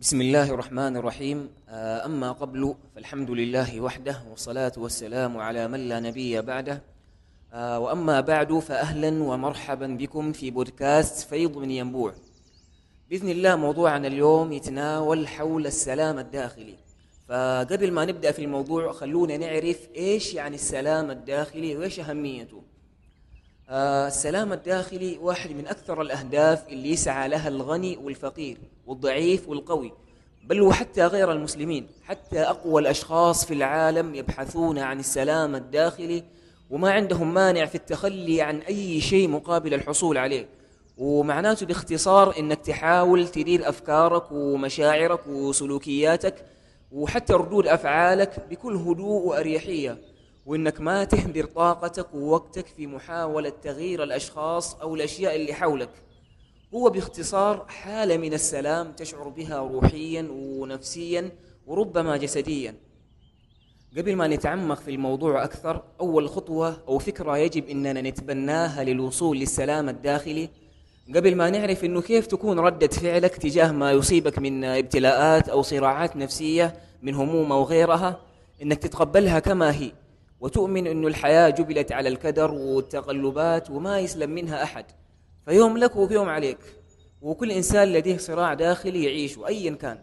بسم الله الرحمن الرحيم. آه، أما قبل فالحمد لله وحده والصلاة والسلام على من لا نبي بعده. آه، وأما بعد فأهلا ومرحبا بكم في بودكاست فيض من ينبوع. بإذن الله موضوعنا اليوم يتناول حول السلام الداخلي. فقبل ما نبدأ في الموضوع خلونا نعرف إيش يعني السلام الداخلي وإيش أهميته. السلام الداخلي واحد من أكثر الأهداف اللي يسعى لها الغني والفقير والضعيف والقوي بل وحتى غير المسلمين حتى أقوى الأشخاص في العالم يبحثون عن السلام الداخلي وما عندهم مانع في التخلي عن أي شيء مقابل الحصول عليه. ومعناته باختصار أنك تحاول تدير أفكارك ومشاعرك وسلوكياتك وحتى ردود أفعالك بكل هدوء وأريحية. وإنك ما تهدر طاقتك ووقتك في محاولة تغيير الأشخاص أو الأشياء اللي حولك. هو باختصار حالة من السلام تشعر بها روحيا ونفسيا وربما جسديا. قبل ما نتعمق في الموضوع أكثر أول خطوة أو فكرة يجب أننا نتبناها للوصول للسلام الداخلي. قبل ما نعرف أنه كيف تكون ردة فعلك تجاه ما يصيبك من ابتلاءات أو صراعات نفسية من هموم أو غيرها أنك تتقبلها كما هي. وتؤمن أن الحياة جبلت على الكدر والتقلبات وما يسلم منها أحد. فيوم لك ويوم عليك. وكل إنسان لديه صراع داخلي يعيش أيا كان.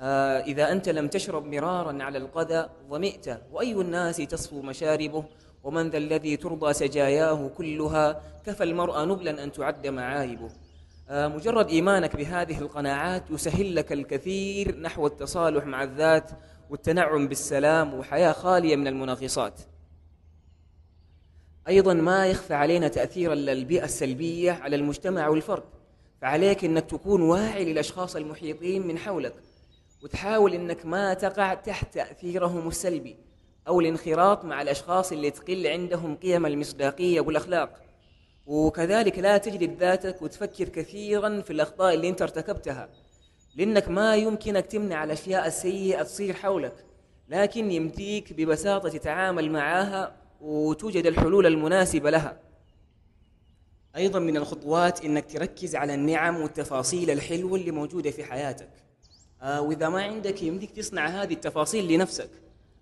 آه إذا أنت لم تشرب مرارا على القذى ظمئت وأي الناس تصفو مشاربه؟ ومن ذا الذي ترضى سجاياه كلها؟ كفى المرأة نبلا أن تعد معايبه. آه مجرد إيمانك بهذه القناعات يسهل لك الكثير نحو التصالح مع الذات. والتنعم بالسلام وحياة خالية من المنغصات أيضا ما يخفى علينا تأثير البيئة السلبية على المجتمع والفرد. فعليك أنك تكون واعي للأشخاص المحيطين من حولك وتحاول أنك ما تقع تحت تأثيرهم السلبي أو الانخراط مع الأشخاص اللي تقل عندهم قيم المصداقية والأخلاق. وكذلك لا تجلد ذاتك وتفكر كثيرا في الأخطاء اللي أنت ارتكبتها. لأنك ما يمكنك تمنع الأشياء السيئة تصير حولك لكن يمديك ببساطة تتعامل معها وتوجد الحلول المناسبة لها. أيضا من الخطوات أنك تركز على النعم والتفاصيل الحلوة اللي موجودة في حياتك. آه وإذا ما عندك يمديك تصنع هذه التفاصيل لنفسك.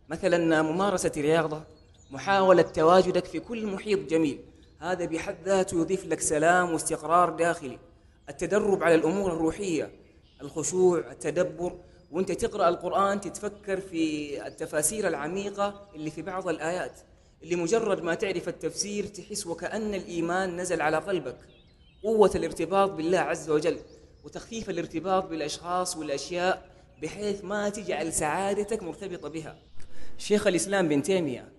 مثلا ممارسة الرياضة محاولة تواجدك في كل محيط جميل. هذا بحد ذاته يضيف لك سلام واستقرار داخلي. التدرب على الأمور الروحية الخشوع التدبر. وانت تقرأ القرآن تتفكر في التفاسير العميقة اللي في بعض الآيات. اللي مجرد ما تعرف التفسير تحس وكأن الإيمان نزل على قلبك. قوة الارتباط بالله عز وجل وتخفيف الارتباط بالأشخاص والأشياء بحيث ما تجعل سعادتك مرتبطة بها. شيخ الإسلام بن تيمية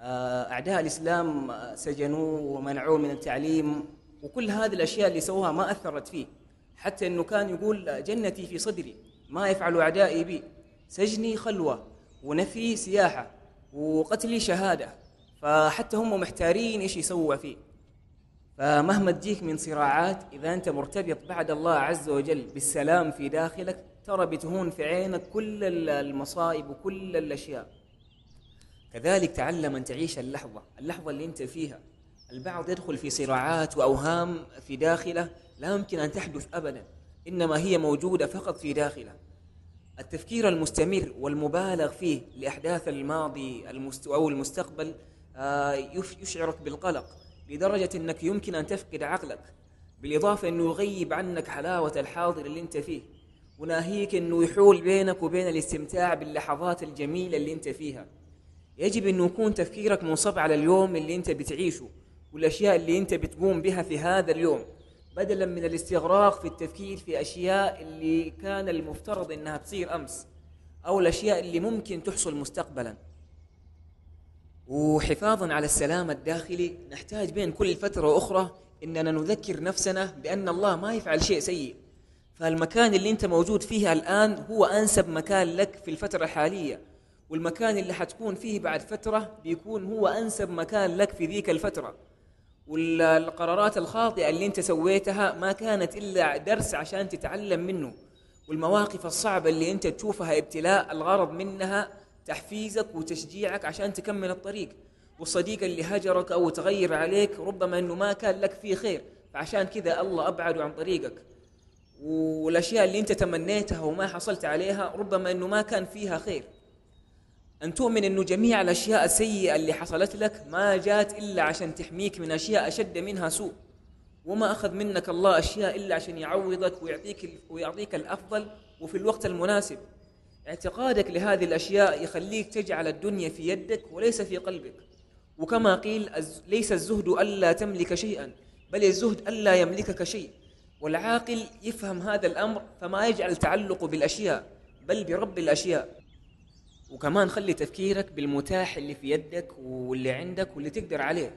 آه، أعداء الإسلام سجنوه ومنعوه من التعليم. وكل هذه الأشياء اللي سووها ما أثرت فيه. حتى أنه كان يقول جنتي في صدري ما يفعل أعدائي بي. سجني خلوة ونفي سياحة وقتلي شهادة. فحتى هم محتارين إيش يسووا فيه. فمهما تجيك من صراعات إذا أنت مرتبط بعد الله عز وجل بالسلام في داخلك ترى بتهون في عينك كل المصائب وكل الأشياء. كذلك تعلم أن تعيش اللحظة اللحظة اللي أنت فيها. البعض يدخل في صراعات وأوهام في داخله لا يمكن أن تحدث أبدا إنما هي موجودة فقط في داخله التفكير المستمر والمبالغ فيه لأحداث الماضي أو المستقبل آه، يشعرك بالقلق لدرجة أنك يمكن أن تفقد عقلك بالإضافة أنه يغيب عنك حلاوة الحاضر اللي أنت فيه. وناهيك أنه يحول بينك وبين الاستمتاع باللحظات الجميلة اللي أنت فيها. يجب أنه يكون تفكيرك منصب على اليوم اللي أنت بتعيشه والأشياء اللي أنت بتقوم بها في هذا اليوم. بدلا من الاستغراق في التفكير في أشياء اللي كان المفترض أنها تصير أمس أو الأشياء اللي ممكن تحصل مستقبلا. وحفاظا على السلام الداخلي نحتاج بين كل فترة وأخرى أننا نذكر نفسنا بأن الله ما يفعل شيء سيء. فالمكان اللي أنت موجود فيه الآن هو أنسب مكان لك في الفترة الحالية. والمكان اللي حتكون فيه بعد فترة بيكون هو أنسب مكان لك في ذيك الفترة. والقرارات الخاطئة اللي انت سويتها ما كانت إلا درس عشان تتعلم منه. والمواقف الصعبة اللي انت تشوفها ابتلاء الغرض منها تحفيزك وتشجيعك عشان تكمل الطريق. والصديق اللي هجرك أو تغير عليك ربما أنه ما كان لك فيه خير فعشان كذا الله أبعده عن طريقك. والأشياء اللي أنت تمنيتها وما حصلت عليها ربما أنه ما كان فيها خير. أن تؤمن أنه جميع الأشياء السيئة اللي حصلت لك ما جات إلا عشان تحميك من أشياء أشد منها سوء. وما أخذ منك الله أشياء إلا عشان يعوضك ويعطيك, ويعطيك الأفضل وفي الوقت المناسب. اعتقادك لهذه الأشياء يخليك تجعل الدنيا في يدك وليس في قلبك. وكما قيل ليس الزهد ألا تملك شيئا بل الزهد ألا يملكك شيء. والعاقل يفهم هذا الأمر فما يجعل تعلقه بالأشياء بل برب الأشياء. وكمان خلي تفكيرك بالمتاح اللي في يدك واللي عندك واللي تقدر عليه.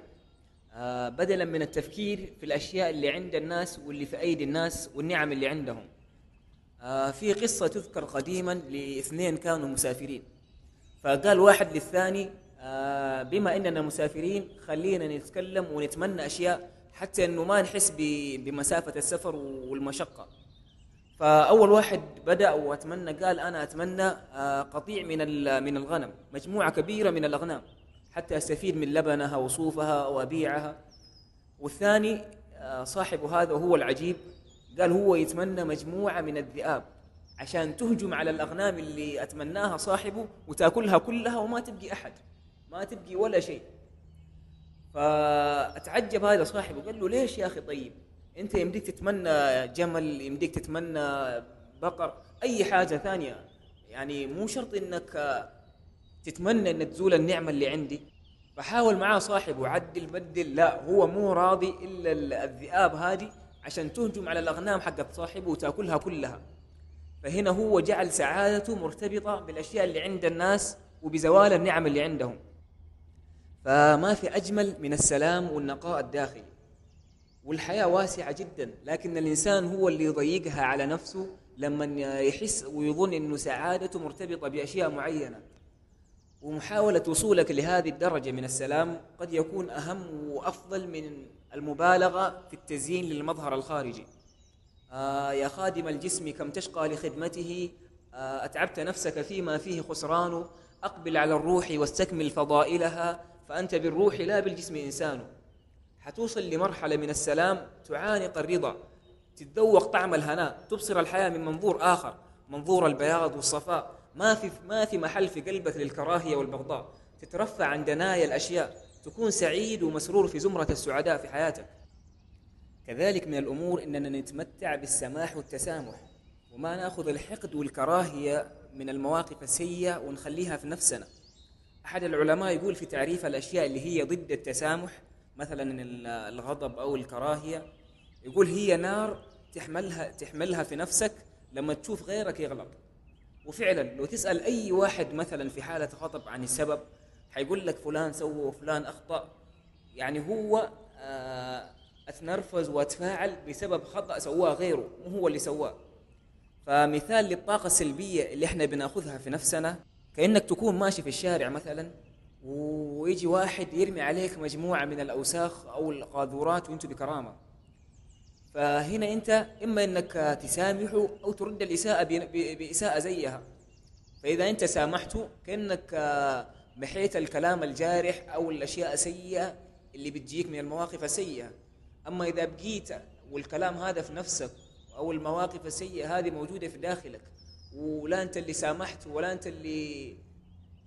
آه بدلا من التفكير في الأشياء اللي عند الناس واللي في أيدي الناس والنعم اللي عندهم. آه في قصة تذكر قديما لإثنين كانوا مسافرين. فقال واحد للثاني آه بما إننا مسافرين خلينا نتكلم ونتمنى أشياء حتى إنه ما نحس بمسافة السفر والمشقة. فأول واحد بدأ وأتمنى قال أنا أتمنى آه قطيع من من الغنم مجموعة كبيرة من الأغنام حتى أستفيد من لبنها وصوفها وأبيعها. والثاني آه صاحب هذا وهو العجيب قال هو يتمنى مجموعة من الذئاب عشان تهجم على الأغنام اللي أتمناها صاحبه وتأكلها كلها وما تبقي أحد ما تبقي ولا شيء. فأتعجب هذا صاحبه قال له ليش يا أخي طيب؟ انت يمديك تتمنى جمل يمديك تتمنى بقر اي حاجة ثانية. يعني مو شرط انك تتمنى ان تزول النعمة اللي عندي. فحاول معاه صاحبه عدل بدل لا هو مو راضي إلا الذئاب هذه عشان تهجم على الأغنام حقت صاحبه وتأكلها كلها. فهنا هو جعل سعادته مرتبطة بالأشياء اللي عند الناس وبزوال النعم اللي عندهم. فما في أجمل من السلام والنقاء الداخلي. والحياة واسعة جدا لكن الإنسان هو اللي يضيقها على نفسه لما يحس ويظن أنه سعادته مرتبطة بأشياء معينة. ومحاولة وصولك لهذه الدرجة من السلام قد يكون أهم وأفضل من المبالغة في التزيين للمظهر الخارجي. آه يا خادم الجسم كم تشقى لخدمته؟ آه أتعبت نفسك فيما فيه خسران؟ أقبل على الروح واستكمل فضائلها فأنت بالروح لا بالجسم إنسان. حتوصل لمرحلة من السلام تعانق الرضا تتذوق طعم الهناء تبصر الحياة من منظور آخر منظور البياض والصفاء. ما في ما في محل في قلبك للكراهية والبغضاء. تترفع عن دنايا الأشياء تكون سعيد ومسرور في زمرة السعداء في حياتك. كذلك من الأمور أننا نتمتع بالسماح والتسامح وما نأخذ الحقد والكراهية من المواقف السيئة ونخليها في نفسنا. أحد العلماء يقول في تعريف الأشياء اللي هي ضد التسامح مثلا الغضب أو الكراهية يقول هي نار تحملها تحملها في نفسك لما تشوف غيرك يغلط. وفعلا لو تسأل أي واحد مثلا في حالة غضب عن السبب حيقول لك فلان سوى وفلان أخطأ. يعني هو آه، أتنرفز وأتفاعل بسبب خطأ سواه غيره مو هو اللي سواه. فمثال للطاقة السلبية اللي إحنا بنأخذها في نفسنا كأنك تكون ماشي في الشارع مثلا ويجي واحد يرمي عليك مجموعة من الأوساخ أو القاذورات وأنت بكرامة. فهنا أنت إما أنك تسامحه أو ترد الإساءة بإساءة زيها. فإذا أنت سامحته كأنك محيت الكلام الجارح أو الأشياء السيئة اللي بتجيك من المواقف السيئة. أما إذا بقيت والكلام هذا في نفسك أو المواقف السيئة هذه موجودة في داخلك ولا أنت اللي سامحت ولا أنت اللي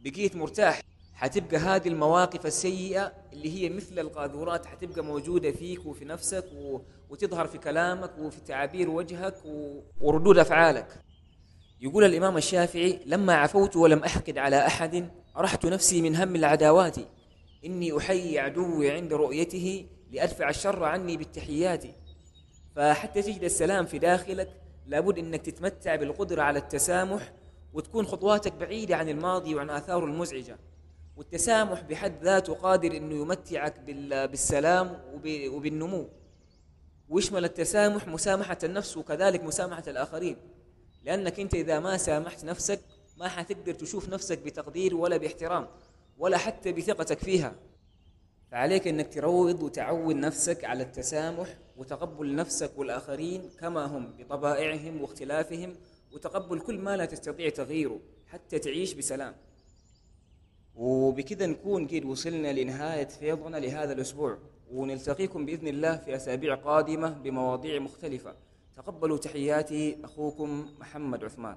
بقيت مرتاح. حتبقى هذه المواقف السيئة اللي هي مثل القاذورات حتبقى موجودة فيك وفي نفسك و... وتظهر في كلامك وفي تعابير وجهك و... وردود أفعالك. يقول الإمام الشافعي لما عفوت ولم أحقد على أحد أرحت نفسي من هم العداوات. إني أحيي عدوي عند رؤيته لأدفع الشر عني بالتحيات. فحتى تجد السلام في داخلك لابد إنك تتمتع بالقدرة على التسامح وتكون خطواتك بعيدة عن الماضي وعن اثاره المزعجة. والتسامح بحد ذاته قادر إنه يمتعك بالسلام وبالنمو. ويشمل التسامح مسامحة النفس وكذلك مسامحة الآخرين. لأنك أنت إذا ما سامحت نفسك ما حتقدر تشوف نفسك بتقدير ولا باحترام ولا حتى بثقتك فيها. فعليك إنك تروض وتعود نفسك على التسامح وتقبل نفسك والآخرين كما هم بطبائعهم واختلافهم وتقبل كل ما لا تستطيع تغييره حتى تعيش بسلام. وبكذا نكون قد وصلنا لنهاية فيضنا لهذا الأسبوع ونلتقيكم بإذن الله في أسابيع قادمة بمواضيع مختلفة. تقبلوا تحياتي أخوكم محمد عثمان.